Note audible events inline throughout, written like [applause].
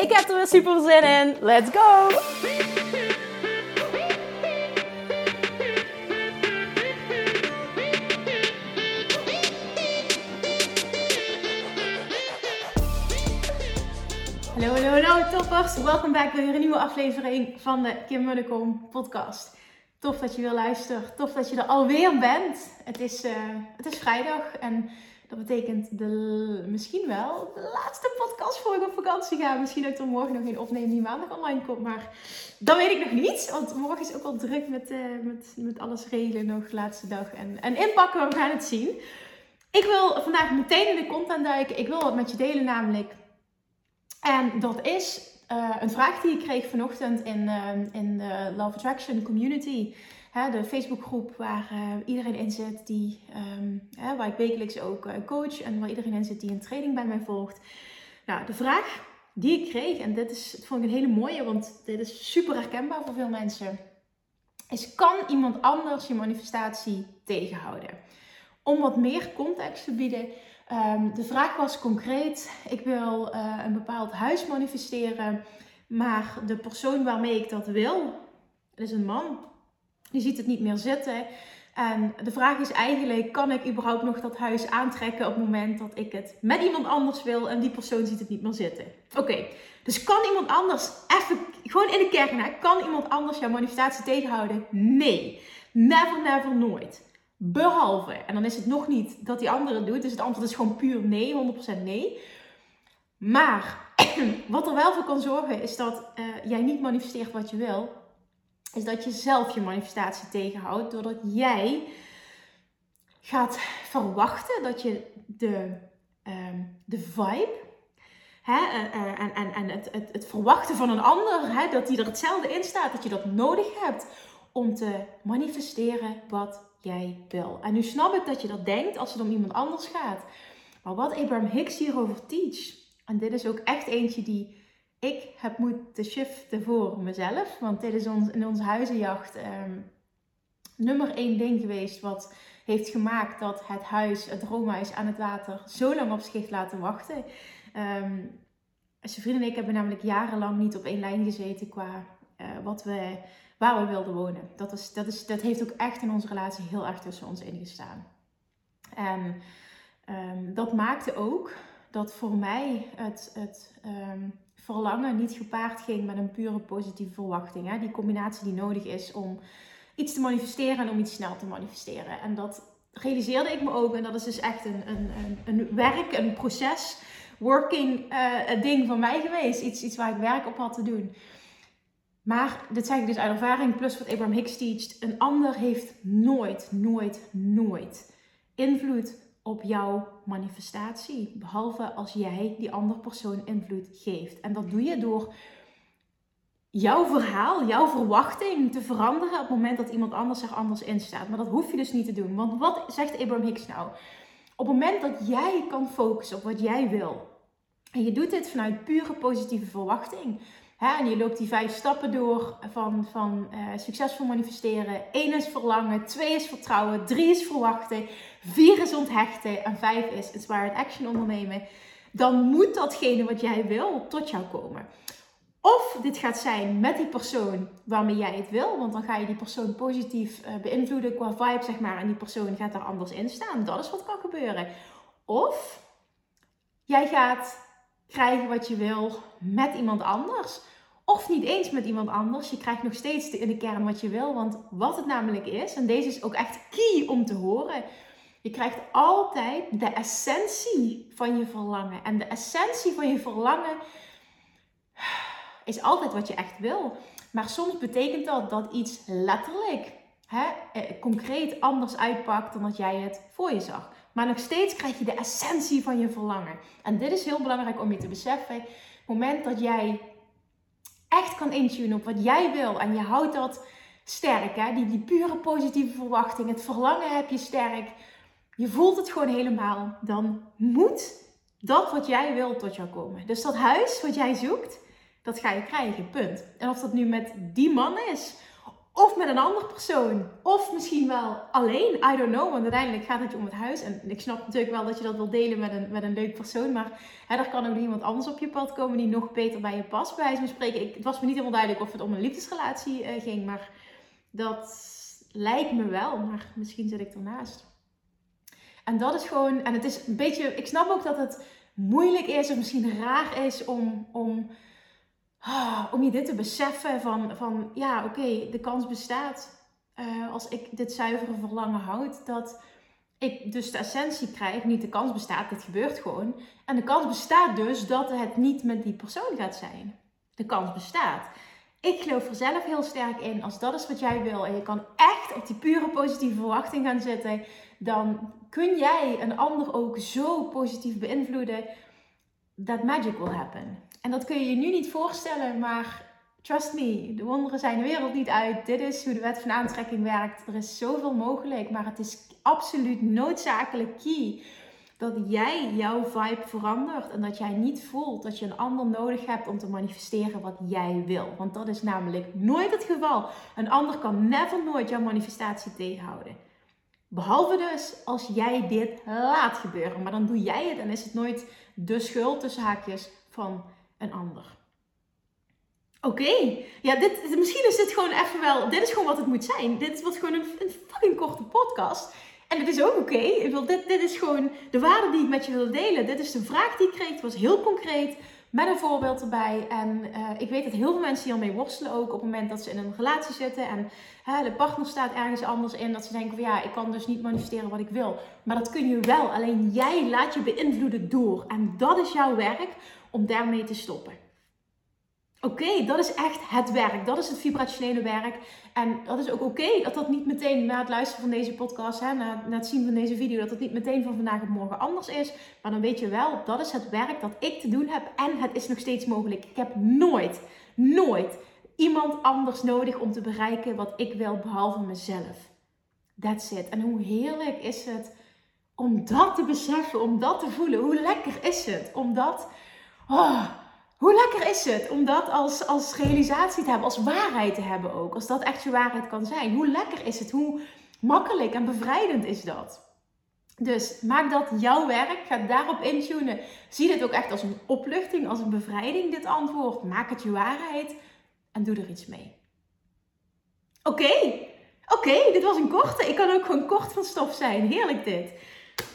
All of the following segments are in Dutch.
Ik heb er weer super zin in. Let's go! Hallo, hallo, hallo toppers. Welkom bij weer een nieuwe aflevering van de Kim Munnekom podcast. Tof dat je weer luistert. Tof dat je er alweer bent. Het is, uh, het is vrijdag en dat betekent de, misschien wel de laatste podcast voor ik op vakantie ga. Misschien dat ik er morgen nog een opneem die maandag online komt. Maar dat weet ik nog niet. Want morgen is ook al druk met, uh, met, met alles regelen nog. Laatste dag. En, en inpakken, we gaan het zien. Ik wil vandaag meteen in de content duiken. Ik wil wat met je delen namelijk. En dat is uh, een vraag die ik kreeg vanochtend in, uh, in de Love Attraction Community. Hè, de Facebookgroep waar uh, iedereen in zit, die, um, hè, waar ik wekelijks ook coach en waar iedereen in zit die een training bij mij volgt. Nou, de vraag die ik kreeg, en dit is, dat vond ik een hele mooie, want dit is super herkenbaar voor veel mensen, is kan iemand anders je manifestatie tegenhouden? Om wat meer context te bieden, um, de vraag was concreet, ik wil uh, een bepaald huis manifesteren, maar de persoon waarmee ik dat wil, dat is een man, die ziet het niet meer zitten. En de vraag is eigenlijk, kan ik überhaupt nog dat huis aantrekken op het moment dat ik het met iemand anders wil en die persoon ziet het niet meer zitten? Oké, dus kan iemand anders, even gewoon in de kern, hè, kan iemand anders jouw manifestatie tegenhouden? Nee, never, never, nooit. Behalve, en dan is het nog niet dat die andere doet, dus het antwoord is gewoon puur nee, 100% nee. Maar [clears throat] wat er wel voor kan zorgen is dat uh, jij niet manifesteert wat je wil, is dat je zelf je manifestatie tegenhoudt, doordat jij gaat verwachten dat je de, um, de vibe hè, en, en, en het, het, het, verwachten van een ander, dat die er hetzelfde in staat, dat je dat nodig hebt om te manifesteren wat jij wil. En nu snap ik dat je dat denkt als het om iemand anders gaat. Maar wat Abraham Hicks hierover teach, en dit is ook echt eentje die ik heb moeten shiften voor mezelf. Want dit is ons, in onze huizenjacht um, nummer één ding geweest wat heeft gemaakt dat het huis, het droomhuis aan het water, zo lang op zich laten wachten. Um, zijn vrienden en ik hebben namelijk jarenlang niet op één lijn gezeten qua uh, wat we waar we wilden wonen. Dat, is, dat, is, dat heeft ook echt in onze relatie heel erg tussen ons ingestaan. En um, dat maakte ook dat voor mij het, het um, verlangen niet gepaard ging met een pure positieve verwachting. Hè? Die combinatie die nodig is om iets te manifesteren en om iets snel te manifesteren. En dat realiseerde ik me ook. En dat is dus echt een, een, een, een werk, een proces, working uh, ding van mij geweest. Iets, iets waar ik werk op had te doen. Maar dit zeg ik dus uit ervaring, plus wat Abraham Hicks teacht. Een ander heeft nooit, nooit, nooit invloed op jouw manifestatie. Behalve als jij die andere persoon invloed geeft. En dat doe je door jouw verhaal, jouw verwachting te veranderen op het moment dat iemand anders er anders in staat. Maar dat hoef je dus niet te doen. Want wat zegt Abraham Hicks nou? Op het moment dat jij kan focussen op wat jij wil. En je doet dit vanuit pure positieve verwachting En je loopt die vijf stappen door van, van uh, succesvol manifesteren. Eén is verlangen, twee is vertrouwen, drie is verwachten, vier is onthechten en vijf is inspired action ondernemen. Dan moet datgene wat jij wil tot jou komen. Of dit gaat zijn met die persoon waarmee jij het wil, want dan ga je die persoon positief uh, beïnvloeden qua vibe, zeg maar, en die persoon gaat er anders in staan. Dat is wat kan gebeuren. Of jij gaat krijgen wat je wil met iemand anders. Of niet eens met iemand anders. Je krijgt nog steeds in de kern wat je wil. Want wat het namelijk is, en deze is ook echt key om te horen. Je krijgt altijd de essentie van je verlangen. En de essentie van je verlangen is altijd wat je echt wil. Maar soms betekent dat dat iets letterlijk, hè, eh, concreet anders uitpakt dan dat jij het voor je zag. Maar nog steeds krijg je de essentie van je verlangen. En dit is heel belangrijk om je te beseffen. Het moment dat jij echt kan intunen op wat jij wil en je houdt dat sterk, hè? Die, die pure positieve verwachting, het verlangen heb je sterk, je voelt het gewoon helemaal, dan moet dat wat jij wil tot jou komen. Dus dat huis wat jij zoekt, dat ga je krijgen, punt. En of dat nu met die man is, of met een andere persoon, of misschien wel alleen, I don't know, want uiteindelijk gaat het je om het huis. En ik snap natuurlijk wel dat je dat wil delen met een, met een leuk persoon, maar hè, er kan ook iemand anders op je pad komen die nog beter bij je past, bij wijze van spreken. Ik, het was me niet helemaal duidelijk of het om een liefdesrelatie uh, ging, maar dat lijkt me wel, maar misschien zit ik ernaast. En dat is gewoon, en het is een beetje, ik snap ook dat het moeilijk is of misschien raar is om, om, ah, om je dit te beseffen van, van ja, oké, de kans bestaat uh, als ik dit zuivere verlangen houd, dat ik dus de essentie krijg, niet de kans bestaat, dit gebeurt gewoon. En de kans bestaat dus dat het niet met die persoon gaat zijn. De kans bestaat. Ik geloof er zelf heel sterk in, als dat is wat jij wil en je kan echt op die pure positieve verwachting gaan zitten, dan kun jij een ander ook zo positief beïnvloeden dat magic will happen. En dat kun je je nu niet voorstellen, maar trust me, de wonderen zijn de wereld niet uit. Dit is hoe de wet van aantrekking werkt. Er is zoveel mogelijk, maar het is absoluut noodzakelijk key dat jij jouw vibe verandert en dat jij niet voelt dat je een ander nodig hebt om te manifesteren wat jij wil. Want dat is namelijk nooit het geval. Een ander kan never nooit jouw manifestatie tegenhouden. Behalve dus als jij dit laat gebeuren. Maar dan doe jij het en is het nooit de schuld tussen haakjes van een ander. Oké, ja, dit, misschien is dit gewoon even wel. Dit is gewoon wat het moet zijn. Dit wordt gewoon een, fucking korte podcast. En het is ook oké. Okay. Dit, dit is gewoon de waarde die ik met je wil delen. Dit is de vraag die ik kreeg. Het was heel concreet. Met een voorbeeld erbij. En uh, ik weet dat heel veel mensen hiermee worstelen ook op het moment dat ze in een relatie zitten. En de partner staat ergens anders in. Dat ze denken van ja, ik kan dus niet manifesteren wat ik wil. Maar dat kun je wel. Alleen jij laat je beïnvloeden door. En dat is jouw werk om daarmee te stoppen. Oké, dat is echt het werk. Dat is het vibrationele werk. En dat is ook oké dat dat niet meteen na het luisteren van deze podcast, hè, na, na, het zien van deze video, dat het niet meteen van vandaag op morgen anders is. Maar dan weet je wel, dat is het werk dat ik te doen heb en het is nog steeds mogelijk. Ik heb nooit, nooit iemand anders nodig om te bereiken wat ik wil, behalve mezelf. That's it. En hoe heerlijk is het om dat te beseffen, om dat te voelen. Hoe lekker is het om dat... Oh, hoe lekker is het om dat als, als realisatie te hebben, als waarheid te hebben ook. Als dat echt je waarheid kan zijn. Hoe lekker is het? Hoe makkelijk en bevrijdend is dat? Dus maak dat jouw werk. Ga daarop intunen. Zie dit ook echt als een opluchting, als een bevrijding, dit antwoord. Maak het je waarheid en doe er iets mee. Oké, oké, dit was een korte. Ik kan ook gewoon kort van stof zijn. Heerlijk dit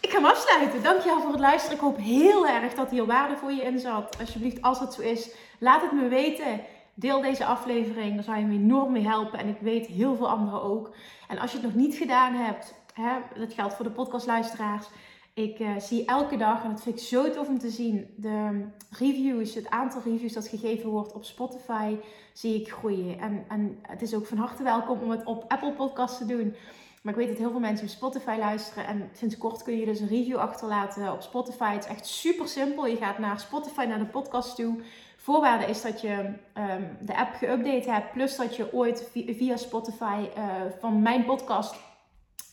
ik ga hem afsluiten. Dankjewel voor het luisteren. Ik hoop heel erg dat hier waarde voor je in zat. Alsjeblieft, als het zo is, laat het me weten. Deel deze aflevering, daar zou je me enorm mee helpen. En ik weet heel veel anderen ook. En als je het nog niet gedaan hebt, hè, dat geldt voor de podcastluisteraars. Ik uh, zie elke dag, en dat vind ik zo tof om te zien, de reviews, het aantal reviews dat gegeven wordt op Spotify, zie ik groeien. En, en het is ook van harte welkom om het op Apple Podcasts te doen. Maar ik weet dat heel veel mensen op Spotify luisteren. En sinds kort kun je dus een review achterlaten op Spotify. Het is echt super simpel. Je gaat naar Spotify, naar de podcast toe. Voorwaarde is dat je um, de app geüpdate hebt. Plus dat je ooit via Spotify uh, van mijn podcast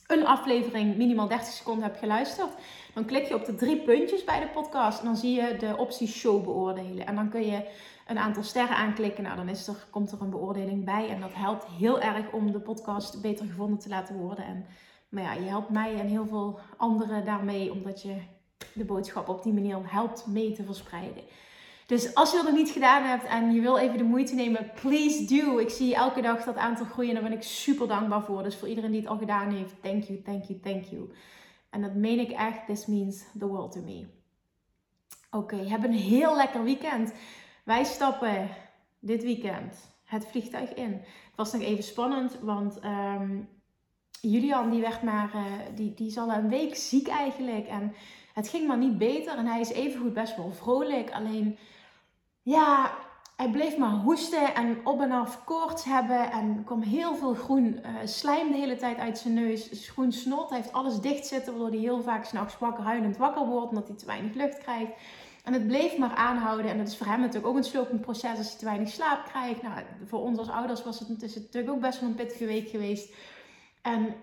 een aflevering minimaal 30 seconden hebt geluisterd. Dan klik je op de drie puntjes bij de podcast. En dan zie je de optie show beoordelen. En dan kun je een aantal sterren aanklikken. Nou, dan is er, komt er een beoordeling bij. En dat helpt heel erg om de podcast beter gevonden te laten worden. En, maar ja, je helpt mij en heel veel anderen daarmee, omdat je de boodschap op die manier helpt mee te verspreiden. Dus als je dat nog niet gedaan hebt en je wil even de moeite nemen, please do. Ik zie elke dag dat aantal groeien en daar ben ik super dankbaar voor. Dus voor iedereen die het al gedaan heeft, thank you, thank you, thank you. En dat meen ik echt, this means the world to me. Oké, okay, heb een heel lekker weekend. Wij stappen dit weekend het vliegtuig in. Het was nog even spannend, want um, Julian die werd maar, uh, die, die is al een week ziek eigenlijk. En het ging maar niet beter. En hij is evengoed best wel vrolijk. Alleen, ja, hij bleef maar hoesten en op en af koorts hebben. En kwam heel veel groen uh, slijm de hele tijd uit zijn neus. Groen snot. Hij heeft alles dicht zitten, waardoor hij heel vaak s'nachts wakker huilend wakker wordt. Omdat hij te weinig lucht krijgt En het bleef maar aanhouden. En dat is voor hem natuurlijk ook een slopend proces als hij te weinig slaap krijgt. Nou, voor ons als ouders was het, natuurlijk ook best wel een pittige week geweest. En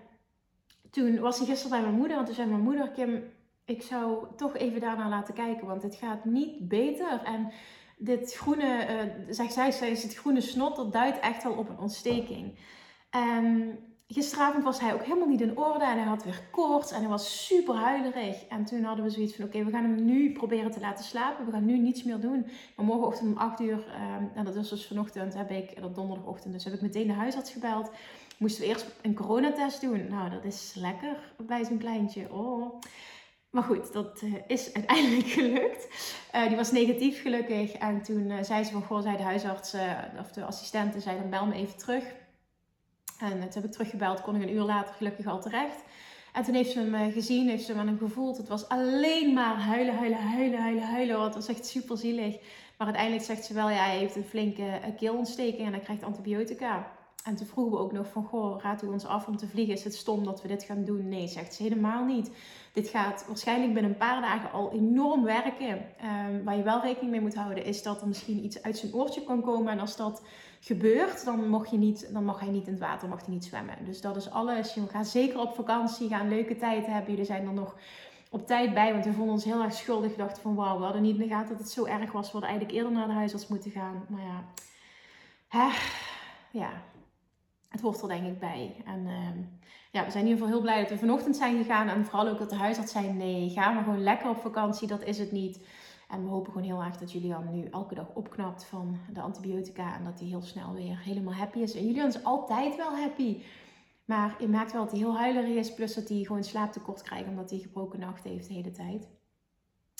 toen was hij gisteren bij mijn moeder. En toen zei mijn moeder, Kim, ik zou toch even daarna laten kijken. Want het gaat niet beter. En dit groene, uh, zegt zij, is het groene snot, dat duidt echt wel op een ontsteking. Gisteravond was hij ook helemaal niet in orde en hij had weer koorts en hij was super huilerig. En toen hadden we zoiets van, oké, we gaan hem nu proberen te laten slapen. We gaan nu niets meer doen. Maar morgenochtend om 8 uur, um, en dat is dus vanochtend, heb ik, dat donderdagochtend, dus heb ik meteen de huisarts gebeld. Moesten we eerst een coronatest doen. Nou, dat is lekker bij zo'n kleintje. Oh. Maar goed, dat uh, is uiteindelijk [laughs] gelukt. Uh, die was negatief gelukkig. En toen uh, zei ze van, goh, zei de huisarts of de assistente, zei dan bel me even terug. En toen heb ik teruggebeld, kon ik een uur later gelukkig al terecht. En toen heeft ze hem gezien, heeft ze aan hem gevoeld. Het was alleen maar huilen, huilen, huilen, huilen, huilen. Het was echt super zielig. Maar uiteindelijk zegt ze wel, ja, hij heeft een flinke keelontsteking en hij krijgt antibiotica. En toen vroegen we ook nog van, goh, raadt u ons af om te vliegen? Is het stom dat we dit gaan doen? Nee, zegt ze helemaal niet. Dit gaat waarschijnlijk binnen een paar dagen al enorm werken. Um, waar je wel rekening mee moet houden, is dat er misschien iets uit zijn oortje kan komen. En als dat gebeurt, dan, mag, je niet, dan hij niet in het water, mag hij niet zwemmen. Dus dat is alles. Je gaat zeker op vakantie, ga een leuke tijd hebben. Jullie zijn er nog op tijd bij, want we vonden ons heel erg schuldig. We dachten van, wauw, we hadden niet in de gaten dat het zo erg was. We hadden eigenlijk eerder naar de huisarts moeten gaan. Maar ja, hè, ja, het hoort er denk ik bij. En ehm, ja, we zijn in ieder geval heel blij dat we vanochtend zijn gegaan. En vooral ook dat de huisarts zei, nee, ga maar gewoon lekker op vakantie. Dat is het niet. En we hopen gewoon heel erg dat Julian nu elke dag opknapt van de antibiotica. En dat hij heel snel weer helemaal happy is. En Julian is altijd wel happy. Maar je merkt wel dat hij heel huilerig is. Plus dat hij gewoon slaaptekort krijgt omdat hij gebroken nacht heeft de hele tijd.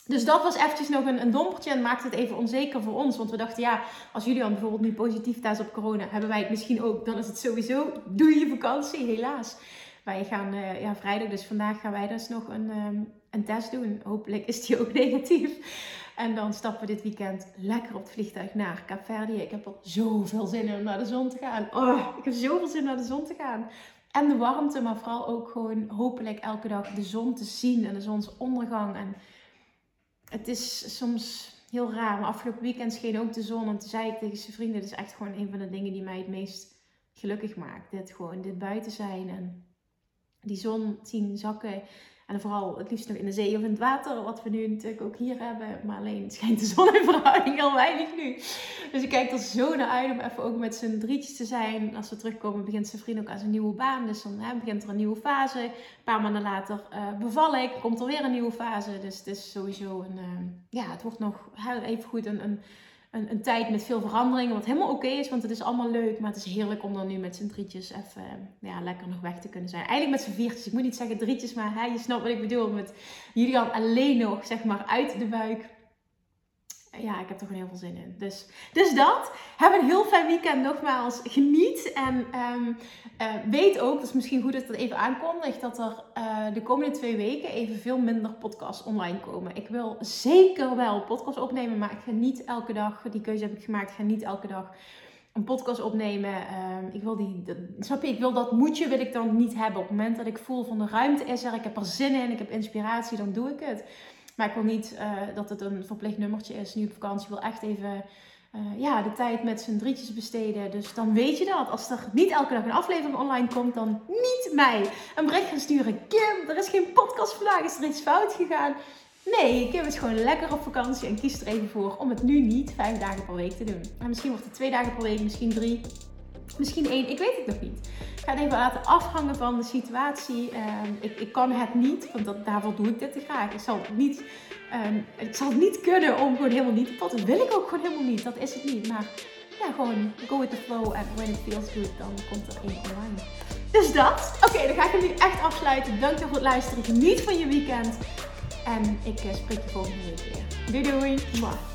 Dus dat was eventjes nog een, een dompertje en maakte het even onzeker voor ons. Want we dachten, ja, als Julian bijvoorbeeld nu positief thuis op corona, hebben wij het misschien ook. Dan is het sowieso, doe je vakantie, helaas. Wij gaan uh, ja, vrijdag, dus vandaag gaan wij dus nog een, um, een test doen. Hopelijk is die ook [laughs] negatief. En dan stappen we dit weekend lekker op het vliegtuig naar Kaapverdië. Ik heb er zoveel zin in om naar de zon te gaan. Oh, ik heb zoveel zin naar de zon te gaan. En de warmte, maar vooral ook gewoon hopelijk elke dag de zon te zien en de zonsondergang. En het is soms heel raar. Maar afgelopen weekend scheen ook de zon. En toen zei ik tegen zijn vrienden: Dit is echt gewoon een van de dingen die mij het meest gelukkig maakt. Dit gewoon, dit buiten zijn en die zon zien zakken. En vooral het liefst nog in de zee of in het water, wat we nu natuurlijk ook hier hebben. Maar alleen schijnt de zon [laughs] in verhouding heel weinig nu. Dus ik kijk er zo naar uit om even ook met z'n drietjes te zijn. Als we terugkomen begint zijn vriend ook aan zijn nieuwe baan. Dus dan hè, begint er een nieuwe fase. Een paar maanden later uh, beval ik, komt er weer een nieuwe fase. Dus het is sowieso een, uh, ja, het wordt nog even goed een, een een, een tijd met veel veranderingen. Wat helemaal oké is, want het is allemaal leuk. Maar het is heerlijk om dan nu met z'n drietjes even ja, lekker nog weg te kunnen zijn. Eigenlijk met z'n viertjes. Ik moet niet zeggen drietjes, maar hè, je snapt wat ik bedoel. Met Julian alleen nog, zeg maar, uit de buik ja, ik heb er gewoon heel veel zin in. Dus, dus dat. Heb een heel fijn weekend nogmaals. Geniet. En um, uh, weet ook, dat is misschien goed dat ik dat even aankondig, dat er uh, de komende twee weken even veel minder podcasts online komen. Ik wil zeker wel podcasts opnemen, maar ik ga niet elke dag, die keuze heb ik gemaakt, ik ga niet elke dag een podcast opnemen. Um, ik wil die, dat, snap je, ik wil dat moedje wil ik dan niet hebben. Op het moment dat ik voel van de ruimte is er, ik heb er zin in, ik heb inspiratie, dan doe ik het. Maar ik wil niet uh, dat het een verplicht nummertje is nu op vakantie. Ik wil echt even uh, ja, de tijd met z'n drietjes besteden. Dus dan weet je dat. Als er niet elke dag een aflevering online komt, dan niet mij een bericht gaan sturen. Kim, er is geen podcast vandaag. Is er iets fout gegaan? Nee, Kim is gewoon lekker op vakantie en kies er even voor om het nu niet vijf dagen per week te doen. En misschien wordt het twee dagen per week, misschien drie. Misschien één, ik weet het nog niet. Ik ga het even laten afhangen van de situatie. Uh, ik, ik, kan het niet, want dat, daarvoor doe ik dit te graag. Ik zal het niet, uh, ik zal het niet kunnen om gewoon helemaal niet te potten. Dat wil ik ook gewoon helemaal niet, dat is het niet. Maar ja, gewoon go with the flow and when it feels good, dan komt er één online. Dus dat. Oké, dan ga ik hem nu echt afsluiten. Dank voor het luisteren. Geniet van je weekend. En ik uh, spreek je volgende week weer. Doei doei.